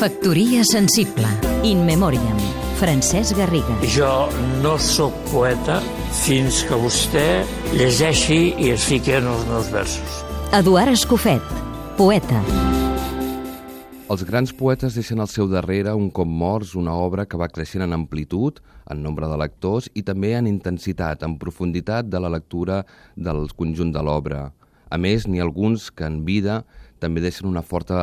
Factoria sensible. In memoriam. Francesc Garriga. Jo no sóc poeta fins que vostè llegeixi i es fiqui en els meus versos. Eduard Escofet. Poeta. Els grans poetes deixen al seu darrere un cop morts una obra que va creixent en amplitud, en nombre de lectors i també en intensitat, en profunditat de la lectura del conjunt de l'obra. A més, n'hi ha alguns que en vida també deixen una forta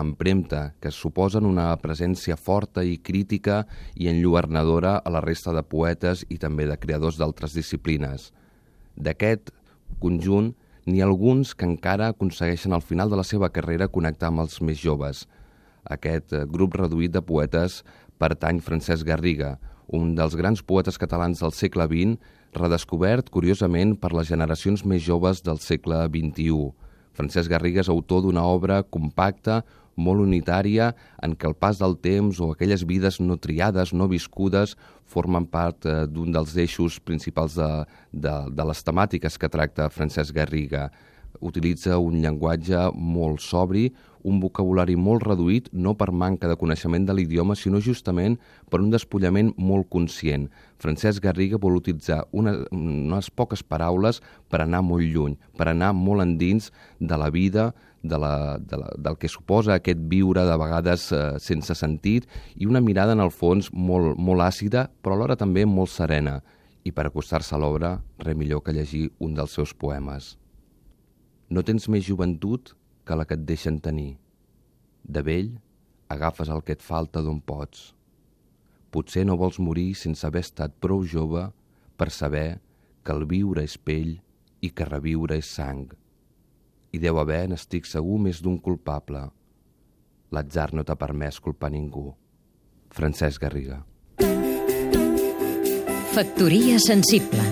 empremta, que suposen una presència forta i crítica i enlluernadora a la resta de poetes i també de creadors d'altres disciplines. D'aquest conjunt, n'hi ha alguns que encara aconsegueixen al final de la seva carrera connectar amb els més joves – aquest eh, grup reduït de poetes pertany Francesc Garriga, un dels grans poetes catalans del segle XX, redescobert, curiosament, per les generacions més joves del segle XXI. Francesc Garriga és autor d'una obra compacta, molt unitària, en què el pas del temps o aquelles vides no triades, no viscudes, formen part eh, d'un dels eixos principals de, de, de les temàtiques que tracta Francesc Garriga utilitza un llenguatge molt sobri, un vocabulari molt reduït, no per manca de coneixement de l'idioma, sinó justament per un despullament molt conscient. Francesc Garriga vol utilitzar una, unes poques paraules per anar molt lluny, per anar molt endins de la vida, de la, de la, del que suposa aquest viure de vegades eh, sense sentit i una mirada en el fons molt, molt àcida, però alhora també molt serena. I per acostar-se a l'obra, res millor que llegir un dels seus poemes. No tens més joventut que la que et deixen tenir. De vell, agafes el que et falta d'on pots. Potser no vols morir sense haver estat prou jove per saber que el viure és pell i que reviure és sang. I deu haver, n'estic segur, més d'un culpable. L'atzar no t'ha permès culpar ningú. Francesc Garriga. Factoria sensible